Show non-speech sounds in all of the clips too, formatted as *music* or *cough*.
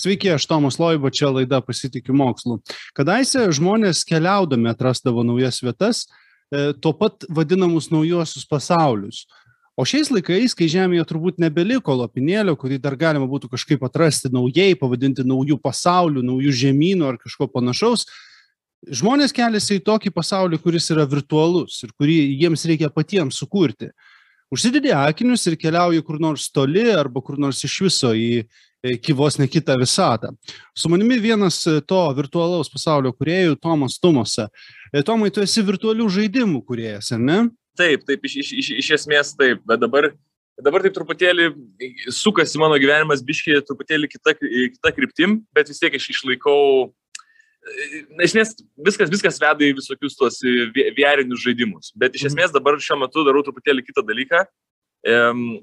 Sveiki, aš Tomas Loiba, čia laida Pasitikiu mokslu. Kadaise žmonės keliaudami atrasdavo naujas vietas, e, tuo pat vadinamus naujosius pasaulius. O šiais laikais, kai Žemėje turbūt nebeliko lopinėlio, kurį dar galima būtų kažkaip atrasti naujai, pavadinti naujų pasaulių, naujų žemynų ar kažko panašaus, žmonės keliasi į tokį pasaulį, kuris yra virtualus ir kurį jiems reikia patiems sukurti. Užsidedi akinius ir keliauji kur nors toli arba kur nors iš viso į iki vos ne kitą visatą. Su manimi vienas e, to virtualaus pasaulio kuriejų, Tomas Tumosa. E, Tomai, tu esi virtualių žaidimų kuriejas, ar ne? Taip, taip, iš, iš, iš, iš esmės taip, bet dabar, dabar taip truputėlį sukasi mano gyvenimas biškiai truputėlį kita, kita kryptim, bet vis tiek aš išlaikau iš esmės viskas, viskas veda į visokius tuos vierinius žaidimus. Bet iš mhm. esmės dabar šiuo metu darau truputėlį kitą dalyką. Um,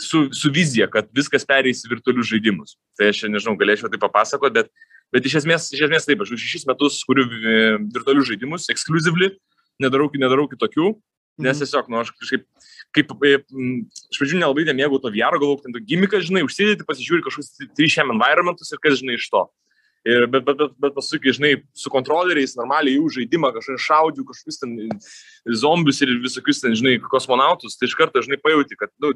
su, su vizija, kad viskas pereis į virtualius žaidimus. Tai aš nežinau, galėčiau tai papasakoti, bet, bet iš, esmės, iš esmės taip, aš už šešis metus kuriu e, virtualius žaidimus, exclusively, nedarau, nedarau kitokių, nes mhm. tiesiog, nu, aš kažkaip, kaip, e, iš pradžių nelabai nemėgau to VR, galvojau, ten gimika, žinai, užsidėti, pasižiūri kažkokius 3M environmentus ir kas, žinai, iš to. Ir, bet, bet, bet, bet paskui, kai, žinai, su kontroleriais normaliai jų žaidimą, kažkaip šaudžiu, kažkokius ten zombius ir visokius ten, žinai, kosmonautus, tai iš karto, žinai, pajauti, kad, nu,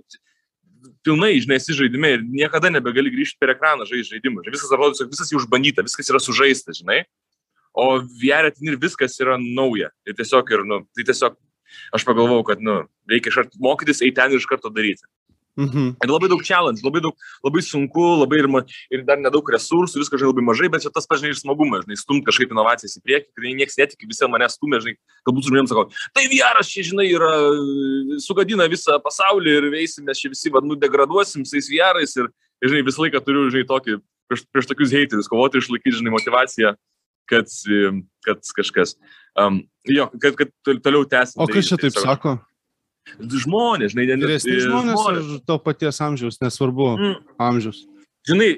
pilnai, žinai, esi žaidime ir niekada nebegali grįžti per ekraną žaisti žaidimus. Viskas atrodo, viskas jau užbandyta, viskas yra sužaista, žinai. O VR ir viskas yra nauja. Ir tiesiog, ir, nu, tai tiesiog aš pagalvojau, kad, nu, reikia iš karto mokytis, eiti ten ir iš karto daryti. Mhm. Ir labai daug challenge, labai daug, labai sunku, labai ir, ir dar nedaug resursų, viskas žinai labai mažai, bet čia tas pažinai ir smagumas, žinai, stumt kažkaip inovacijas į priekį, kai niekas netiki, visi mane stumia, žinai, galbūt žmonėms sakau, tai vieras čia, žinai, yra, sugadina visą pasaulį ir veisim, mes čia visi, vad, nudegraduosim su tais vierais ir, ir, žinai, visą laiką turiu, žinai, tokį, prieš, prieš tokius heiterius, kovoti išlaikyti, žinai, motivaciją, kad, kad kažkas, um, jo, kad, kad toliau tęsim. O kas čia taip sako? Žmonės, žinai, ne vyresni žmonės, žmonės. ar to paties amžiaus, nesvarbu mm. amžiaus. Žinai,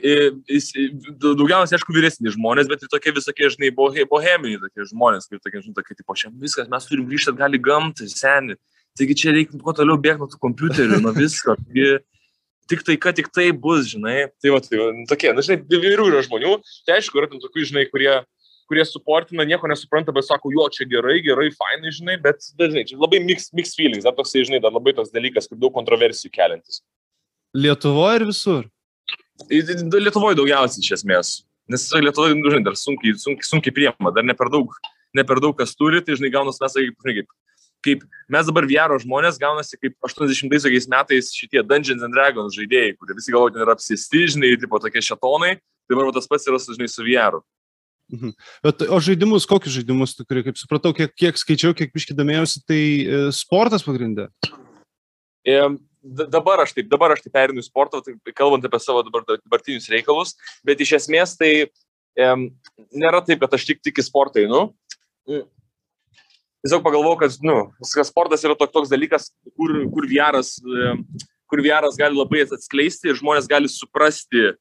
daugiausiai, aišku, vyresni žmonės, bet ir tokie visokie, žinai, boheminiai tokie žmonės, kaip tokie, žinai, tokie, tipo, šiandien viskas, mes turim grįžti atgal į gamtą, seniai. Taigi čia reikia kuo toliau bėgti nuo tų kompiuterių, nuo visko. Taigi, tik tai, kad tik tai bus, žinai. Tai va, tai va, tokie, na, žinai, įvairių yra žmonių. Tai aišku, yra tokių, žinai, kurie kurie suportina, nieko nesupranta, bet sako, jo, čia gerai, gerai, fainai, žinai, bet dažnai, čia labai mix, mix feelings, dar toksai, žinai, dar labai toks dalykas, kur daug kontroversijų keliantis. Lietuvoje ir visur? Lietuvoje daugiausiai iš esmės. Nes Lietuvoje, nu, žinai, dar sunkiai, sunkiai, sunkiai priema, dar ne per daug, ne per daug kas turi, tai, žinai, gaunas mes, kaip, kaip, kaip mes dabar viero žmonės gaunasi kaip 80-ais metais šitie Dungeons and Dragons žaidėjai, kurie visi galvoja, kad yra apsėsti, žinai, tipo tokie šetonai, tai dabar tas pats yra, žinai, su vieru. Mhm. Bet o žaidimus, kokius žaidimus tu kuri, kaip supratau, kiek, kiek skaičiau, kiek biški domėjausi, tai e, sportas pagrindė? E, dabar aš taip, dabar aš taip perinu į sportą, tai, kalbant apie savo dabar, dabartinius reikalus, bet iš esmės tai e, nėra taip, kad aš tik tik į sportą einu. Mm. Tiesiog pagalvojau, kad, nu, sportas yra toks, toks dalykas, kur, kur vieras e, kur VRas gali labai atskleisti ir žmonės gali suprasti,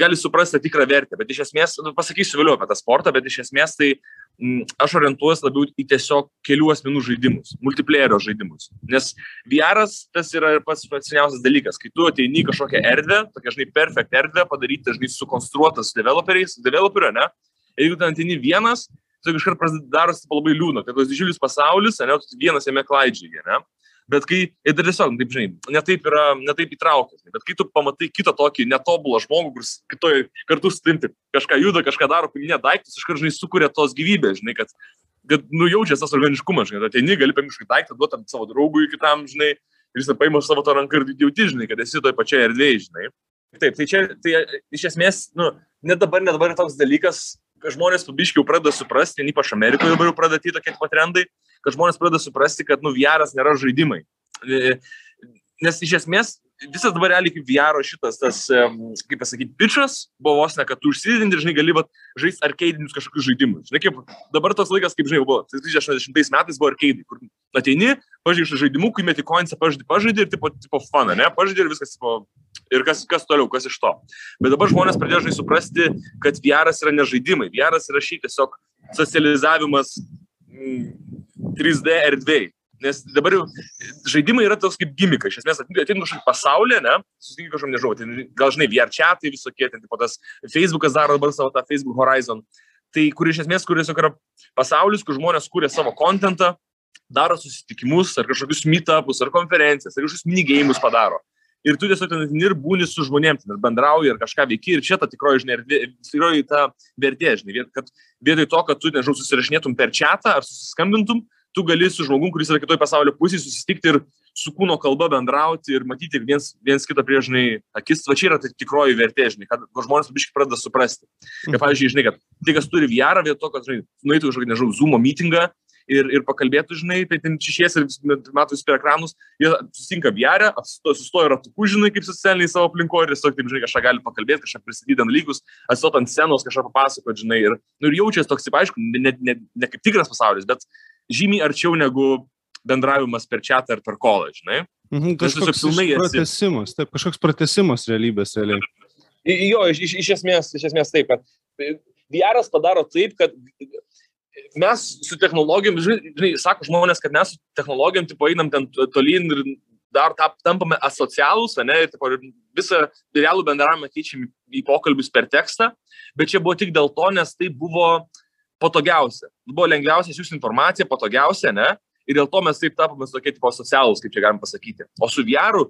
gali suprasti tikrą vertę. Bet iš esmės, nu, pasakysiu vėliau apie tą sportą, bet iš esmės tai m, aš orientuojuosi labiau į tiesiog kelių asmenų žaidimus, multiplayerio žaidimus. Nes VRas tas yra pats seniausias dalykas. Kai tu ateini į kažkokią erdvę, tokia, žinai, perfekt erdvę, padaryti, žinai, sukonstruotas developeriais, developerio, ne? Ir jeigu ten ateini vienas, tai kažkaip darosi labai liūdna, kad tos didžiulis pasaulis, ne, tu vienas jame klaidžiai, ne? Bet kai ir dar tiesiog, taip žinai, netaip yra, netaip įtraukęs, bet kai tu pamatai kitą tokį netobulą žmogų, kuris kitoj kartu tavim kažką juda, kažką daro, paminė daiktus, iš karto, žinai, sukuria tos gyvybės, žinai, kad, kad nujaučiasi tas organiškumas, žinai, ateini, gali kažkokį daiktą, duotam savo draugui kitam, žinai, ir jis paima savo tą ranką ir jauti, žinai, kad esi toj pačiai erdvėje, žinai. Taip, tai čia, tai iš esmės, nu, net dabar, net dabar yra toks dalykas, kad žmonės pabiškiau pradeda suprasti, ypač Amerikoje dabar jau pradeda tai tokie pat trendai, kad žmonės pradeda suprasti, kad, nu, VRas nėra žaidimai. E, nes iš esmės visas dabar realiai kaip VR šitas, tas, kaip pasakyti, pitchas buvo vos ne, kad tu užsidedinti ir, žinai, gali žaisti arcade'inius kažkokius žaidimus. Žinai, kaip dabar tas laikas, kaip, žinai, buvo, 80 metais buvo arcade'ai, kur ateini, pažiūrėjai žaidimų, kai meti pažiūrėjai, pažiūrėjai ir, tipo, tipo fana, ne, pažiūrėjai ir viskas, tipo, ir kas, kas toliau, kas iš to. Bet dabar žmonės pradėjo, žinai, suprasti, kad VR yra ne žaidimai, VR yra šiaip tiesiog socializavimas mm, 3D erdvėjai Nes dabar jau žaidimai yra toks kaip gimika. Iš esmės, ateinu kažkokį pasaulį, ne, susitinkiu kažkam, nežinau, tai gal žinai, VR chatai visokie, tai tipo tas Facebookas daro dabar savo tą Facebook Horizon. Tai kur iš esmės, kur tiesiog yra pasaulis, kur žmonės kūrė savo kontentą, daro susitikimus, ar kažkokius meetupus, ar konferencijas, ar kažkokius minigėjimus padaro. Ir tu tiesiog ten ir būni su žmonėms, ir bendrauji, ir kažką veiki, ir čia ta tikroji, žinai, tikroji ta vertė, žinai, kad vietoj to, kad tu, nežinau, susirašinėtum per čatą ar susiskambintum, tu gali su žmogum, kuris yra kitoj pasaulio pusėje, susitikti ir su kūno kalba bendrauti ir matyti viens, viens kitą prie, žinai, akis, va čia yra tai tikroji vertė, žinai, kad žmonės biškai pradeda suprasti. Kaip, mhm. pavyzdžiui, žinai, kad tai, kas turi VR, vietoj to, kad, žinai, nueitų kažkokį, nežinau, Zoom meetingą ir, ir pakalbėtų, žinai, tai ten čišies ir matus per ekranus, jie susitinka VR, sustoja ratuku, žinai, kaip socialiniai savo aplinkoje ir tiesiog, taip, žinai, kažką gali pakalbėti, kažką pristatyti dalykus, atstot ant scenos, kažką papasakoti, žinai, ir, nu, ir jaučiasi toks, aišku, ne, ne, ne, ne kaip tikras pasaulis, bet žymiai arčiau negu bendravimas per chatą ar per kolą, žinai. Mhm, kažkoks pratesimas, taip, kažkoks pratesimas realybės realiai. Jo, iš, iš, iš, esmės, iš esmės taip, kad VR padaro taip, kad mes su technologijom, žinai, sako žmonės, kad mes su technologijom tipo, einam ten tolyn ir dar tap, tampame asocialūs, ne, ir tipo, visą realų bendravimą keičiam į pokalbius per tekstą, bet čia buvo tik dėl to, nes tai buvo patogiausia. Buvo lengviausia siūsti informaciją, patogiausia, ne? Ir dėl to mes taip tapome tokie tipo socialūs, kaip čia galim pasakyti. O su VR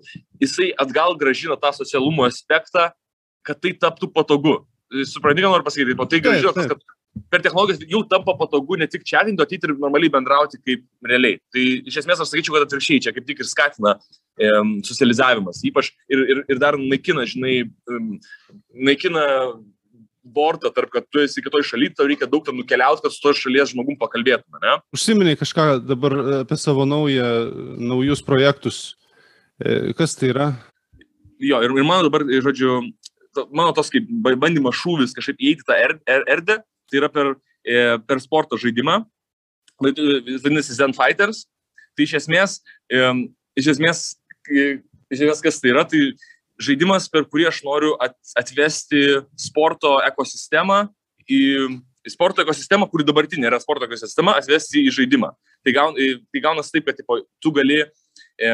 jisai atgal gražina tą socialumo aspektą, kad tai taptų patogu. Suprantate, ką noriu pasakyti? O tai gražina, kad per technologijas jau tampa patogu ne tik chatinti, ateiti ir normaliai bendrauti kaip realiai. Tai iš esmės aš sakyčiau, kad atvirkščiai čia kaip tik ir skatina e, socializavimas. Ypač ir, ir, ir dar naikina, žinai, e, naikina bortą, tarp, kad tu esi kitoj šalyje, tau reikia daug ten nukeliauti, kad su to šalies žmogum pakalbėtume, ne? Užsiminiai kažką dabar apie savo naują, naujus projektus. E, kas tai yra? Jo, ir, ir mano dabar, žodžiu, mano tos kaip bandymas šūvis kažkaip įeiti tą er, er, erdvę, tai yra per, e, per sporto žaidimą, vadinasi Zen Fighters. Tai iš esmės, iš esmės, iš esmės kas tai yra, tai žaidimas, per kurį aš noriu atvesti sporto ekosistemą į sporto ekosistemą, kuri dabartinė yra sporto ekosistema, atvesti į žaidimą. Tai, gaun, tai gaunas taip, kad tipo, tu gali, e,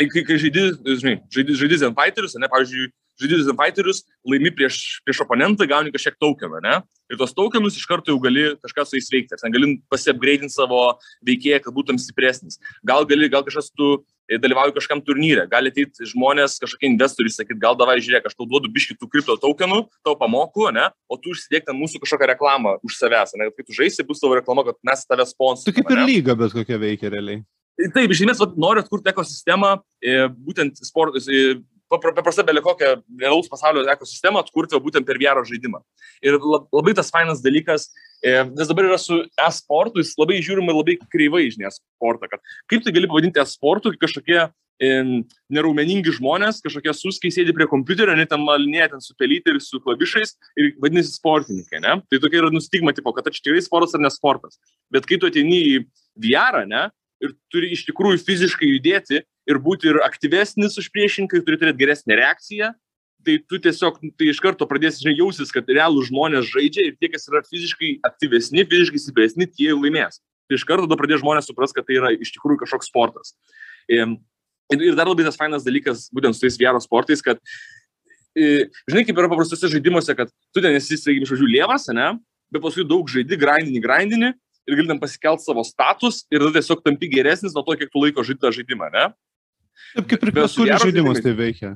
kai, kai žaidi, žinai, žaidi, žaidi Zen Fighters, ne, pavyzdžiui, žaidi Zen Fighters, laimi prieš, prieš oponentą, gauni kažkiek tokenų, ne? Ir tos tokenus iš karto jau gali kažką su jais veikti. Ten gali pasiapgreidinti savo veikėją, kad būtum stipresnis. Gal gali, gal kažkas tu e, dalyvauji kažkam turnyre, gali ateiti žmonės, kažkokie investoriai, sakyt, gal davai žiūrėk, aš tau duodu biškį tų kripto tokenų, tau pamoku, ne, o tu užsidėk ten mūsų kažkokią reklamą už savęs, ne, kai tu žaisi, bus tavo reklama, kad mes tave sponsoruojame. Tu kaip ir lyga, bet kokia veikia realiai. Taip, iš esmės, noriu atkurti ekosistemą, e, būtent sport, e, paprasta belė kokią realaus pasaulio ekosistemą atkurti būtent per VR žaidimą. Ir labai tas fainas dalykas, e, nes dabar yra su e-sportu, jis labai žiūrima labai kreivai, žinai, sportą, kad kaip tai gali pavadinti e-sportu, kai kažkokie e, neraumeningi žmonės, kažkokie suskiai sėdi prie kompiuterio, net ten malinėje ten su pelytė ir su klavišais ir vadinasi sportininkai, ne? Tai tokia yra nustigma, tipo, kad čia tikrai sportas ar nesportas. Bet kai tu ateini į VR, ne, ir turi iš tikrųjų fiziškai judėti ir būti ir aktyvesnis už priešininką, turi turėti geresnę reakciją, tai tu tiesiog tai iš karto pradėsi žinai, jausis, kad realų žmonės žaidžia ir tie, kas yra fiziškai aktyvesni, fiziškai stipresni, tie laimės. Tai iš karto tada pradės žmonės supras, kad tai yra iš tikrųjų kažkoks sportas. Ir, ir dar labai tas fainas dalykas, būtent su tais VR sportais, kad, žinai, kaip yra paprastose žaidimuose, kad tu ten esi, sakykime, žodžiu, lievas, ne, bet paskui daug žaidi, grindini, grindini ir gali ten pasikelt savo status ir tada tiesiog tampi geresnis nuo to, kiek tu laiko žaidži tą žaidimą, ne? Taip kaip ir bet kuris žaidimas tai veikia.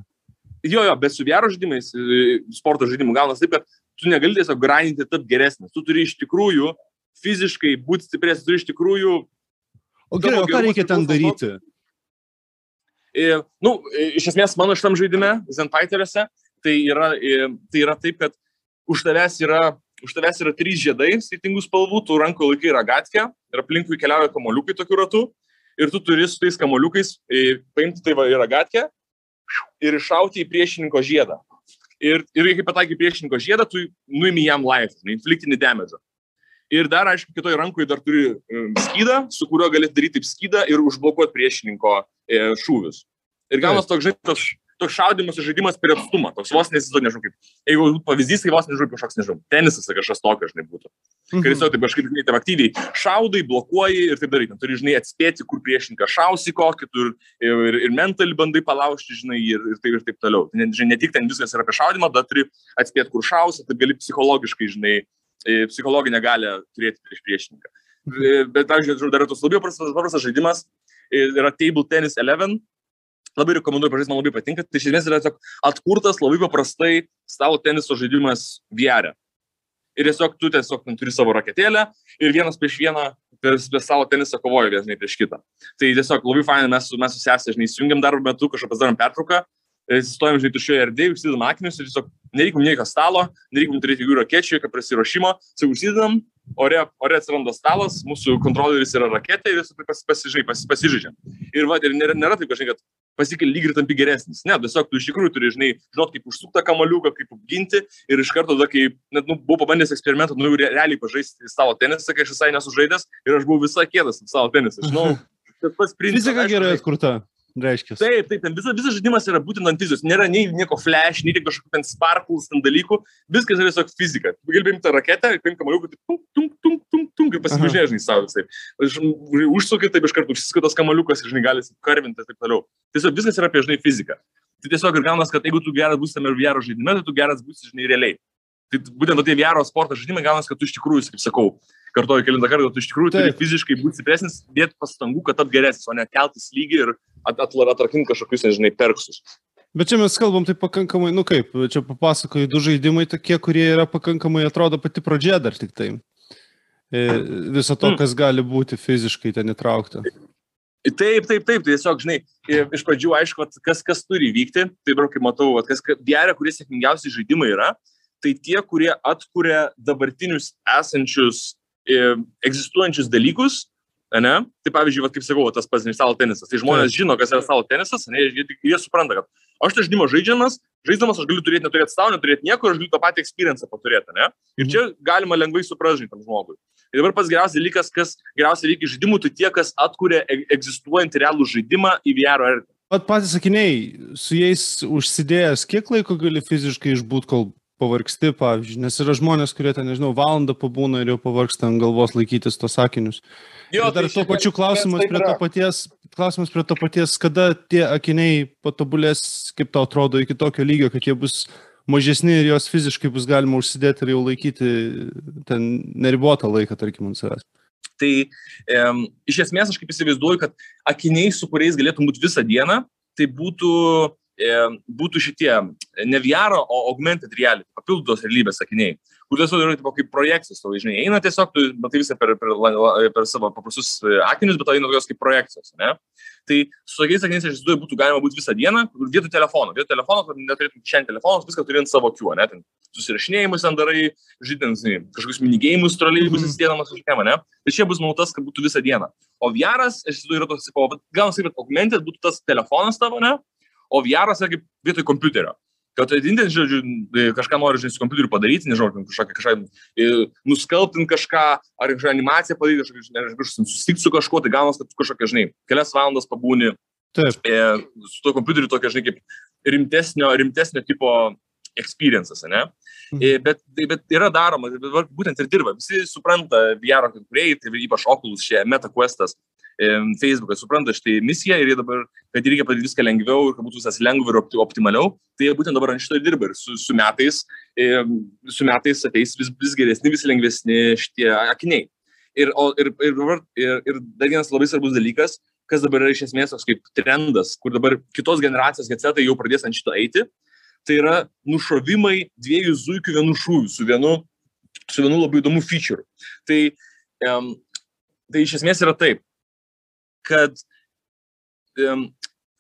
Jo, jo, bet su VR žaidimais, e, sporto žaidimų gaunas taip, kad tu negali tiesiog grindinti tapti geresnis. Tu turi iš tikrųjų fiziškai būti stipresnis, turi iš tikrųjų... O gerai, o ką reikia ten daryti? E, nu, e, iš esmės, mano šitam žaidime, Zenfighteriuose, tai yra, tai yra taip, kad už tavęs yra už tavęs yra trys žiedai skirtingų spalvų, tu ranko laikai ragatkę ir aplinkui keliauja kamoliukai tokiu ratu ir tu turi su tais kamoliukais e, paimti tai va į ragatkę ir iššauti į priešininko žiedą. Ir, ir kai pataikai priešininko žiedą, tu nuimi jam life, infliktinį damage. Ir dar, aišku, kitoj rankoje dar turi um, skydą, su kuriuo gali daryti taip skydą ir užblokuoti priešininko e, šūvius. Ir gaunas toks, žinai, tas toks šaudimas žaidimas per atstumą, toks vos nesizo, nežinau kaip. Jeigu pavyzdys, tai vos nežinau kažkoks, nežinau, tenisas ar kažkas tokio, žinai, būtų. Mhm. Kai tiesiog taip kažkaip, žinai, taip aktyviai šaudai, blokuoji ir taip darai. Turi, žinai, atspėti, kur priešininkas šausi kokį, tu ir, ir, ir mentalį bandai palaužti, žinai, ir, ir, taip, ir taip toliau. Ne, žinai, ne tik ten viskas yra apie šaudimą, bet turi atspėti, kur šausi, tai gali psichologiškai, žinai, e, psichologinę galę turėti prieš priešininką. E, bet, pavyzdžiui, dar tos labai paprastas žaidimas, e, yra Table Tennis 11, labai rekomenduoju pažaisti, man labai patinka. Tai iš esmės yra tiesiog atkurtas labai paprastai stalo teniso žaidimas VR. Ir tiesiog tu tiesiog turi savo raketėlę ir vienas prieš vieną per, per stalo tenisą kovoja vienas prieš kitą. Tai tiesiog labai fainai mes, mes su sesė, žinai, įsijungiam darbo metu, kažką pasidarom pertrauką, stovim, žinai, tuščioje erdvėje, užsidedam akinius ir tiesiog nereikia mums nieko stalo, nereikia mums turėti jokių rakečių, jokio prasirošimo, tai užsidedam, ore, ore atsiranda stalas, mūsų kontroleris yra raketė ir visi pas, pasižai, pas, pasižaidžiam. Ir, va, ir nėra, nėra taip, kažkaip, kad pasikeli lyg ir tampi geresnis. Ne, tiesiog tu iš tikrųjų turi, žinai, žinot, kaip užsuktą kamaliuką, kaip apginti ir iš karto, tada, kai net, nu, buvau pabandęs eksperimentą, nu, realiai pažaisti savo tenisą, kai aš visai nesužaidęs ir aš buvau visai kėdas savo tenisą. Žinau, *laughs* tas pats principas. Fizika gerai atkurta reiškia. Taip, taip, ten visas, visas žaidimas yra būtent ant fizikos. Nėra nei nieko flash, nei kažkokių ten sparkles, ten dalykų. Viskas yra tiesiog fizika. Tu gali paimti raketę, paimti kamaliuką, tai tum, tum, tum, tum, tum, kaip pasivažinėjai, žinai, savo visai. Užsukai taip iš karto, užsiskatos kamaliukas, žinai, gali karvinti ir taip toliau. Tiesiog viskas yra apie, žinai, fiziką. Tai tiesiog ir gaunas, kad jeigu tu geras būsi tame VR žaidime, tai tu geras būsi, žinai, realiai. Tai būtent tie VR sporto žaidimai gaunas, kad tu iš tikrųjų, kaip sakau, kartoju kelintą kartą, tu iš tikrųjų turi fiziškai būti stipresnis, dėti pastangų, kad tapt geresnis, o ne keltis lygį ir at, at, atrakinti kažkokius, nežinai, perksus. Bet čia mes kalbam tai pakankamai, nu kaip, čia papasakoju, du žaidimai tokie, kurie yra pakankamai, atrodo, pati pradžia dar tik tai. E, viso to, mm. kas gali būti fiziškai ten įtraukta. Taip, taip, taip, tai tiesiog, žinai, iš pradžių aišku, kas, kas turi vykti, tai dabar kaip matau, kas geria, kurie sėkmingiausi žaidimai yra, tai tie, kurie atkuria dabartinius esančius egzistuojančius dalykus, ne? Tai pavyzdžiui, va, kaip sakau, tas pats stalo tenisas. Tai žmonės žino, kas yra stalo tenisas, ne? Jie, jie supranta, kad aš tai žaidimą žaidžiamas, žaiddamas aš galiu turėti, neturėti stalo, neturėti nieko, aš galiu tą patį experience paturėti, ne? Ir čia galima lengvai suprasti tam žmogui. Ir dabar pats geriausias dalykas, kas geriausiai reikia žaidimų, tai tie, kas atkuria e, egzistuojantį realų žaidimą į VR erdvę. Pat patys sakiniai, su jais užsidėjęs, kiek laiko gali fiziškai išbūti, kol pavargsti, pavyzdžiui, nes yra žmonės, kurie ten, nežinau, valandą pabūna ir jau pavargsta ant galvos laikytis tos sakinius. Jo, dar tai tuo pačiu klausimas prie to paties, klausimas prie to paties, kada tie akiniai patobulės, kaip tau atrodo, iki tokio lygio, kad jie bus mažesni ir juos fiziškai bus galima užsidėti ir jau laikyti ten neribotą laiką, tarkim, ant savęs. Tai e, iš esmės aš kaip įsivaizduoju, kad akiniai, su kuriais galėtum būti visą dieną, tai būtų būtų šitie ne VR, o augmented reality, papildos realybės sakiniai, kur tiesiog yra tipo, kaip projekcijos, tau žinai, eina tiesiog, tu matai visą per, per, per savo paprastus e, akinius, bet tau eina tokios kaip projekcijos, ne? Tai su tokiais sakiniais, aš įsivaizduoju, būtų galima būti visą dieną, vietoj telefono, vietoj telefono, neturėtum šiandien telefonas, viską turi ant savo kių, ne? Ten susirašinėjimus ten darai, žydint, kažkokius minigėjimus, troleimus mhm. įsidėdamas už temą, ne? Tai čia bus mautas, kad būtų visą dieną. O VR'as, aš įsivaizduoju, yra toks, gal sakyti, kad augmented būtų tas telefonas tavo, ne? O VR'as yra kaip vietoj kompiuterio. Kad vienintelis, žodžiu, kažką nori, žinai, su kompiuteriu padaryti, nežinau, kažką, kažką nuskalbtinti kažką, ar kažkokią animaciją padaryti, kažką, kažką susitikti su kažkuo, tai gaunas, kad tu kažkokią, žinai, kelias valandas pabūni. Taip. E, su tuo kompiuteriu tokia, žinai, kaip rimtesnio, rimtesnio tipo experiences, ne? Mhm. E, bet, bet yra daroma, bet būtent ir dirba. Visi supranta VR kuriejai, tai ypač Oculus, šie MetaQuestas, Facebookas supranta štai misiją ir jie dabar, kad reikia padaryti viską lengviau ir kad būtų viskas lengviau ir optimaliau, tai jie būtent dabar ant šito dirba ir su, su, metais, su metais ateis vis, vis geresni, vis lengvesni šitie akiniai. Ir, ir, ir, ir, ir dar vienas labai svarbus dalykas, kas dabar yra iš esmės toks kaip trendas, kur dabar kitos generacijos headsetai jau pradės ant šito eiti, tai yra nušovimai dviejų zuikių vienu šūviu, su vienu, su vienu labai įdomu feature. Tai, um, tai iš esmės yra taip, kad um,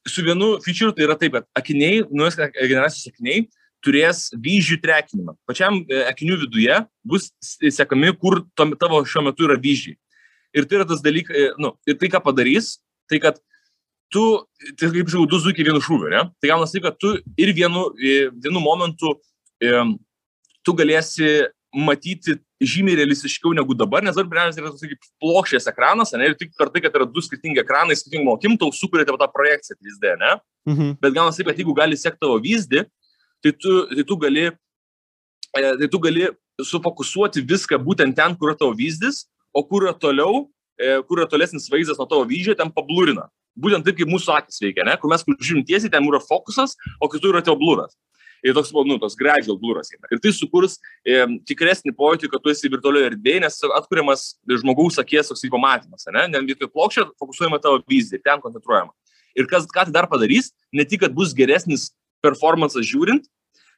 su vienu feature tai yra taip, kad akiniai, nuos generacijos akiniai turės vyzdžių trekinimą. Pačiam e, akinių viduje bus sekami, kur tavo šiuo metu yra vyzdžiai. Ir tai yra tas dalykas, e, nu, ir tai ką padarys, tai kad tu, tai kaip žinau, du zuikiai vienu šūviu, ne? Tai gaunasi taip, kad tu ir vienu, e, vienu momentu tu galėsi matyti žymiai realistiškiau negu dabar, nes dabar pirmiausia yra toks kaip plokščias ekranas, ne, ir tik per tai, kad yra du skirtingi ekranai, skirtingom akim, tau sukūrėte tą projekciją 3D, ne? Mhm. Bet gaunasi taip, kad jeigu gali sekti tavo vyzdį, tai tu, tai tu gali, e, tai tu gali sufokusuoti viską būtent ten, kur yra tavo vyzdis, o kur yra toliau, e, kur yra tolesnis vaizdas nuo tavo vyzdžio, ten pablurina. Būtent taip, kaip mūsų akis veikia, ne? Kur mes kur žiūrim tiesiai, ten yra fokusas, o kitur yra tavo bluras ir toks, nu, toks gradual blūras. Ir tai sukurs e, tikresnį pojūtį, kad tu esi virtualioje erdvėje, nes atkuriamas žmogaus akies toks pamatymas, ne? Ne vietoj plokščio fokusuojama tavo vizija, ten koncentruojama. Ir kas, ką tai dar padarys, ne tik, kad bus geresnis performances žiūrint,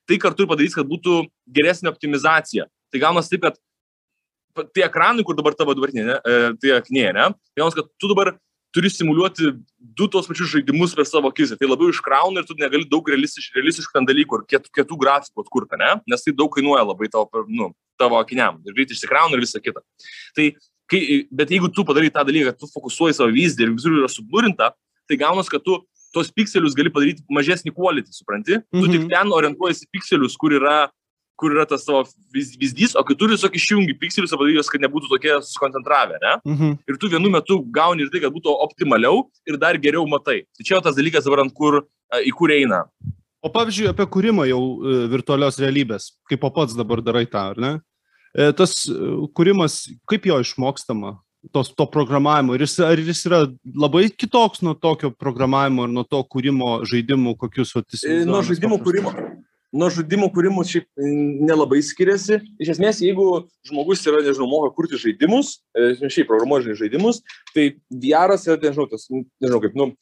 tai kartu ir padarys, kad būtų geresnė optimizacija. Tai gaunas taip, kad tie ekranai, kur dabar tavo dabartinė, e, tai aknė, ne? Gaunas, kad tu dabar turi simuliuoti du tos pačius žaidimus per savo akis. Tai labiau iškrauna ir tu negali daug realistiš, realistiškų ten dalykų ir kietų, kietų grafikų atkurti, ne? Nes tai daug kainuoja labai tavo, nu, tavo akiniam. Ir greit išsikrauna ir visa kita. Tai, kai, bet jeigu tu padarai tą dalyką, tu fokusuoji savo vyzdį ir visur yra sublurinta, tai gaunas, kad tu tos pikselius gali padaryti mažesnį quality, supranti? Mhm. Tu tik mhm. ten orientuojasi pikselius, kur yra kur yra tas tavo vyzdys, o kitur tiesiog išjungi pikselius, padarai juos, kad nebūtų tokie sukoncentravę, ne? Mhm. Ir tu vienu metu gauni ir tai, kad būtų optimaliau ir dar geriau matai. Tai čia tas dalykas dabar ant kur, į kur eina. O pavyzdžiui, apie kūrimą jau e, virtualios realybės, kaip pats dabar darai tą, ar ne? E, tas e, kūrimas, kaip jo išmokstama, tos, to programavimo, ir jis, ar jis yra labai kitoks nuo tokio programavimo ir nuo to kūrimo žaidimų, kokius vat, Nuo žaidimų kūrimo nuo žaidimų kūrimo šiaip nelabai skiriasi. Iš esmės, jeigu žmogus yra, nežinau, moka kurti žaidimus, e, šiaip programuoja žaidimus, tai VR yra, nežinau, tas, nežinau, kaip, nu,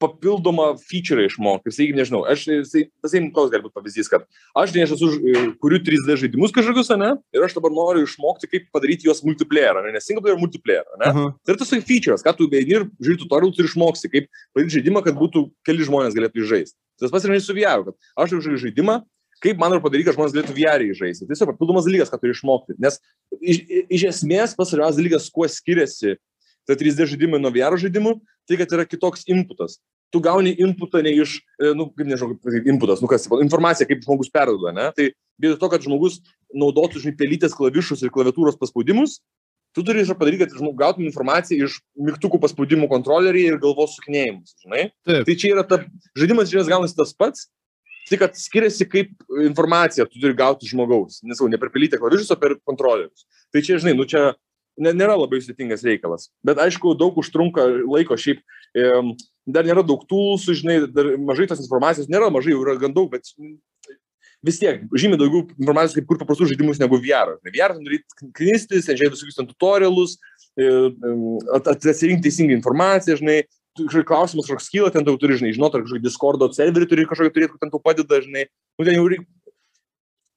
papildomą feature išmokti. Sakykim, nežinau, aš, tai, tai toks gali būti pavyzdys, kad aš, nežinau, esu, e, kuriu 3D žaidimus kažkokius, ne, ir aš dabar noriu išmokti, kaip padaryti juos multiplayer, ne, nes single player multiplayer, ne. Uh -huh. Tai yra tas features, ką tu beini ir žiūri tutorial, tu ir išmoksti, kaip padaryti žaidimą, kad būtų keli žmonės galėtų žaisti. Tas pats yra su VR, kad aš žaidžiu žaidimą, kaip man ir padaryti, kad žmonės galėtų VR žaisti. Tai tiesiog papildomas dalykas, ką turi išmokti. Nes iš, iš esmės pats svarbiausias dalykas, kuo skiriasi ta 3D žaidimai nuo VR žaidimų, tai kad yra kitoks inputas. Tu gauni inputą ne iš, e, nu, kaip nežinau, inputas, nu kas, informacija, kaip žmogus perduoda, ne? Tai vietoj to, kad žmogus naudotų, žinai, pelytės klavišus ir klaviatūros paspaudimus, tu turi padaryti, kad žmogus gautum informaciją iš mygtukų paspaudimų kontrolerį ir galvos sukinėjimus, žinai? Taip. Tai čia yra ta, žaidimas esmės gaunasi tas pats, tik kad skiriasi kaip informacija tu turi gauti žmogaus, nesau, ne per pelytę klavišus, o per kontrolerius. Tai čia, žinai, nu čia nėra labai sudėtingas reikalas. Bet aišku, daug užtrunka laiko šiaip. E, dar nėra daug tūlų, žinai, dar mažai tos informacijos, nėra mažai, yra gan daug, bet vis tiek žymiai daugiau informacijos, kaip kur paprastus žaidimus negu VR. VR ten turi knistis, ten žiūrėti visokius ten tutorialus, e, atsirinkti teisingą informaciją, žinai, kažkoks klausimas kažkoks kyla, ten tau turi, žinai, žinoti, ar kažkokį Discordo serverį turi kažkokį turėti, kur ten tau padeda, žinai, nu ten jau reikia,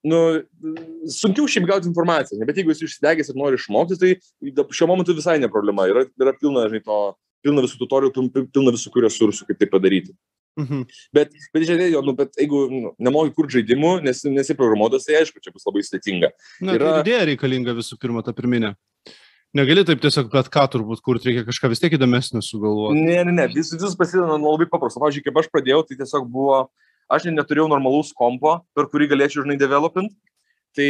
nu, sunkiau šiaip gauti informaciją, bet jeigu esi išsidegęs ir nori išmokti, tai šiuo momentu visai ne problema, yra, yra pilna, žinai, to, pilna visų tutorialų, pilna visų resursų, kaip tai padaryti. Mhm. Bet, bet iš esmės, nu, bet jeigu nu, nemoki kur žaidimų, nes nesi programuotas, tai aišku, čia bus labai sudėtinga. Na, yra... tai idėja reikalinga visų pirma, ta pirminė. Negali taip tiesiog bet ką turbūt kurti, reikia kažką vis tiek įdomesnio sugalvoti. Ne, ne, ne, vis, vis prasideda nuo labai paprasto. Pavyzdžiui, kaip aš pradėjau, tai tiesiog buvo, aš neturėjau normalaus kompo, per kurį galėčiau, žinai, developint. Tai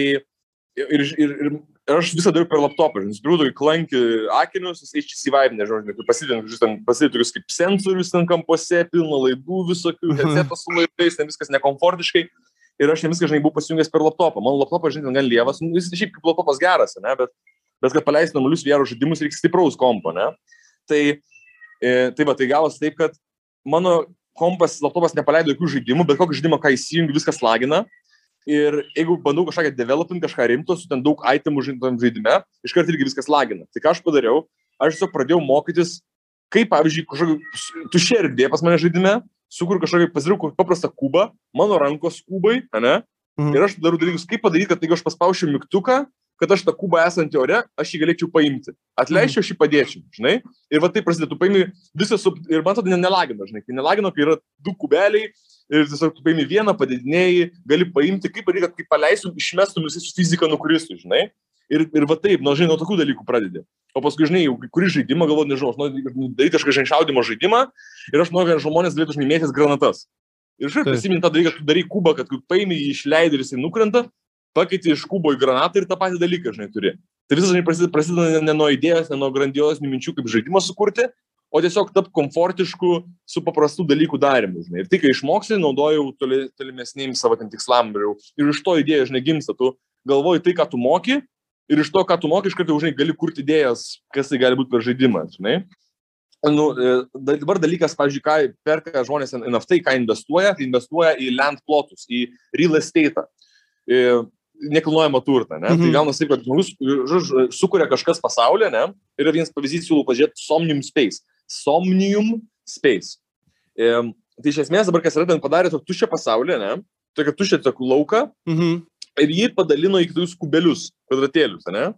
ir, ir, ir aš visą dariau per laptopą, žinai, nusipirkau tokį klankį akinius, HTC Vive, nežinau, pasidėm, pasidėm tokius kaip sensorius ten kampuose, pilna laidų visokių, mhm. headsetas su laidais, ten viskas nekomfortiškai. Ir aš ten viską, žinai, buvau pasijungęs per laptopą. Mano laptopas, žinai, gan lievas, nu, jis šiaip kaip laptopas geras, ne, bet, bet kad paleisti normalius VR žaidimus, reikia stipraus kompo, ne. Tai, e, tai va, tai gavosi taip, kad mano kompas, laptopas nepaleido jokių žaidimų, bet kokį žaidimą, ką įsijungi, viskas lagina ir jeigu bandau kažką developint, kažką rimto, su ten daug itemų žaidime, iškart irgi viskas lagina. Tai ką aš padariau, aš tiesiog pradėjau mokytis, kaip, pavyzdžiui, kažkokį tušė erdvė pas mane žaidime, sukur kažkokį pasirinkau paprastą kubą, mano rankos kubai, ne? Mhm. Ir aš darau dalykus, kaip padaryti, kad jeigu aš paspaušiu mygtuką, kad aš tą kubą esantį ore, aš jį galėčiau paimti. Atleičiau, aš jį padėčiau, žinai. Ir va taip prasideda, tu paimi visą, sub... ir man tada nelagino, žinai, kai nelagino, kai yra du kubeliai, ir tiesiog tu paimi vieną, padidinėjai, gali paimti, kaip reikia, kaip paleistum, išmestum visi su fizika nukristų, žinai. Ir, ir va taip, nu, žinai, nuo tokių dalykų pradedi. O paskui, žinai, jau kurį žaidimą, galvoju, nežinau, aš noriu daryti kažkokį žinai šaudimo žaidimą ir aš noriu, kad žmonės galėtų žmėmėtis granatas. Ir šiaip prisimint tą dalyką, tu darai kubą, kad paimi jį išleidai ir jisai nukrenta, pakeiti iš kubo į granatą ir tą patį dalyką, žinai, turi. Tai visas, žinai, prasideda, prasideda ne nuo idėjos, ne nuo grandiozinių minčių, kaip žaidimą sukurti, o tiesiog tap komfortišku su paprastų dalykų darimu, žinai. Ir tai, kai išmoksi, naudojau toli, tolimesným savo ten tikslam ir, ir iš to idėja, žinai, gimsta, tu galvoji tai, ką tu moki, ir iš to, ką tu moki, iš karto, žinai, gali kurti idėjas, kas tai gali būti per žaidimą, žinai. Nu, e, dabar dalykas, pavyzdžiui, ką perka žmonės NFT, ką investuoja, tai investuoja į land plotus, į real estate nekilnojamą turtą, ne? Tai mhm. Tai gaunasi taip, kad žmogus sukuria kažkas pasaulyje, ne? Ir vienas pavyzdys siūlau pažiūrėti Somnium Space. Somnium Space. E, tai iš esmės dabar kas yra, ten padarė tokį tuščią pasaulį, ne? Tokį tuščią tokį lauką. Mhm. Ir jį padalino į kitus kubelius, kvadratėlius, ne?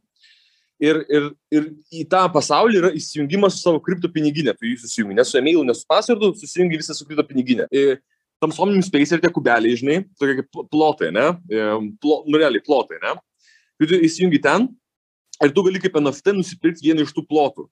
Ir, ir, ir į tą pasaulį yra įsijungimas su savo kripto piniginė. Tu jį susijungi, ne su e-mailu, ne su pasvardu, susijungi visą su kripto piniginė. Ir tam somnium space ir tie kubeliai, žinai, tokie kaip plotai, ne? Plo, nu, realiai plotai, ne? Ir tu įsijungi ten ir tu gali kaip NFT nusipirkti vieną iš tų plotų.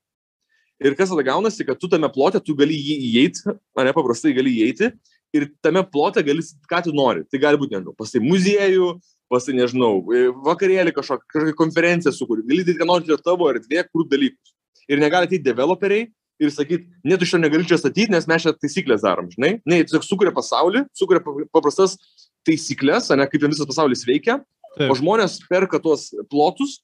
Ir kas tada gaunasi, kad tu tame plote, tu gali jį įeiti, ar nepaprastai gali įeiti ir tame plote gali, ką tu nori. Tai gali būti, nežinau, pas tai muziejų, pas tai, nežinau, vakarėlį kažkokią, kažkokią konferenciją sukuri. Gali daryti, ką nori, tai tavo erdvė, kur dalykus. Ir negali ateiti developeriai ir sakyt, ne, tu šio negali čia statyti, nes mes čia taisyklės darom, žinai. Ne, tiesiog sukuria pasaulį, sukuria paprastas taisyklės, ne, kaip visas pasaulis veikia, Taip. o žmonės perka tuos plotus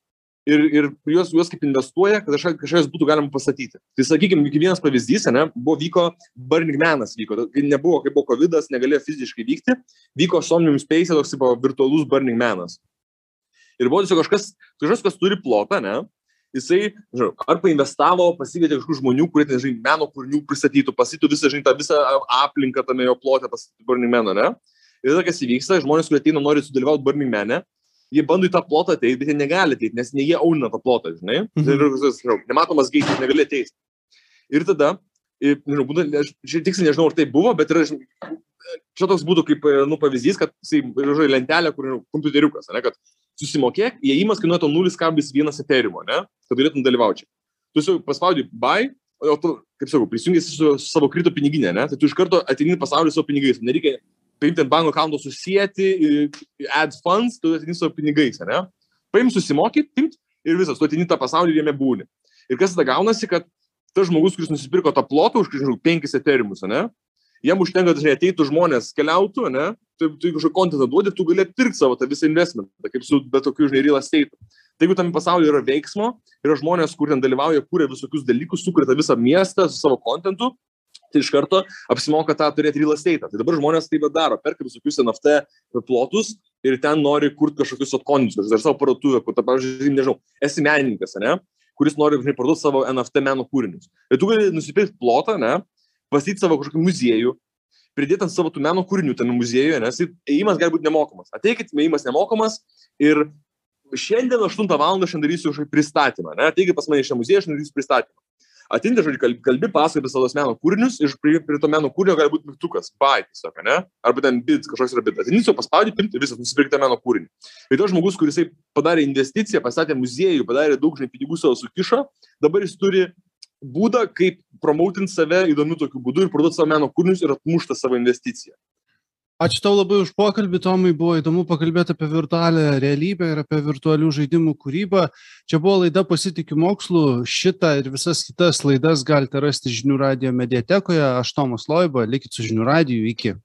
ir, ir juos, juos kaip investuoja, kad kažkas būtų galima pastatyti. Tai sakykime, vienas pavyzdys, ne, buvo vyko Burning Manas, vyko, kai nebuvo, kai buvo COVID, negalėjo fiziškai vykti, vyko Somnium Space, toks buvo virtualus Burning Manas. Ir buvo tiesiog kažkas, kažkas, kas turi plotą, ne, jisai, žinau, ar painvestavo, pasikvietė kažkokių žmonių, kurie, ten, žinai, meno kūrinių pristatytų, pasitų visą, žinai, tą visą aplinką tame jo plotę pasitų Burning Man, ne? Ir tada kas įvyksta, žmonės, kurie ateina, nori sudalyvauti Burning Man, jie bando į tą plotą ateiti, bet jie negali ateiti, nes ne jie auna tą plotą, žinai. Mhm. Ir, žinau, nematomas geitis, negali ateiti. Ir tada, ir, nežinau, būtų, aš tiksliai nežinau, ar tai buvo, bet yra, čia toks būtų kaip, nu, pavyzdys, kad, žodžiu, lentelė, kur, kompiuteriukas, ne, kad susimokėk, įėjimas kainuoja 0,1 eterimo, ne, kad galėtum dalyvauti. Tu jau paspaudi buy, o tu, kaip sakau, prisijungi su, savo krito piniginė, ne, tai tu iš karto ateini pasaulį savo pinigais, nereikia paimti ant banko konto susijęti, add funds, tu ateini savo pinigais, ne. Paim susimokyti, imt ir visas, tu ateini tą pasaulį ir jame būni. Ir kas tada gaunasi, kad tas žmogus, kuris nusipirko tą plotą už, žinau, 5 eterimus, ne, jam užtenka, kad ateitų žmonės, keliautų, ne, tu, tu kažkokį kontentą duodi, tu gali atpirkti savo tą visą investmentą, kaip su bet tokiu, žinai, real estate. Tai jeigu tam pasaulyje yra veiksmo, yra žmonės, kur ten dalyvauja, kūrė visokius dalykus, sukuria tą visą miestą su savo kontentu, tai iš karto apsimoka tą turėti real estate. Tai dabar žmonės taip daro, perka visokius NFT plotus ir ten nori kurti kažkokius atkondius, ar savo parduotuvę, kur, pavyzdžiui, nežinau, esi menininkas, ne, kuris nori, žinai, parduoti savo NFT meno kūrinius. Ir tu gali nusipirkti plotą, ne, pastatyti savo kažkokį muziejų, pridėti ant savo tų meno kūrinių tame muziejuje, nes įėjimas gali būti nemokamas. Ateikit, įėjimas nemokamas ir šiandien 8 val. šiandien darysiu kažkokį pristatymą. Ne? Ateikit pas mane iš muziejų, aš darysiu pristatymą. Atinti, žodžiu, kalbi, kalbi pasakoji apie savo meno kūrinius ir prie, prie to meno kūrinio gali būti mygtukas, buy tiesiog, ne? Arba ten bid, kažkoks yra bid. Atinti, jau paspaudi, pimti visą, nusipirkti meno kūrinį. Ir tas žmogus, kuris padarė investiciją, pastatė muziejų, padarė daug, žinai, pinigų savo sukišo, dabar jis turi būdą, kaip promotinti save įdomiu tokiu būdu ir parduoti savo meno kūrinius ir atmušti savo investiciją. Ačiū tau labai už pokalbį, Tomai, buvo įdomu pakalbėti apie virtualią realybę ir apie virtualių žaidimų kūrybą. Čia buvo laida Pasitikiu mokslu, šitą ir visas kitas laidas galite rasti žinių radio mediatekoje. Aš Tomas Loiba, likit su žinių radiju, iki.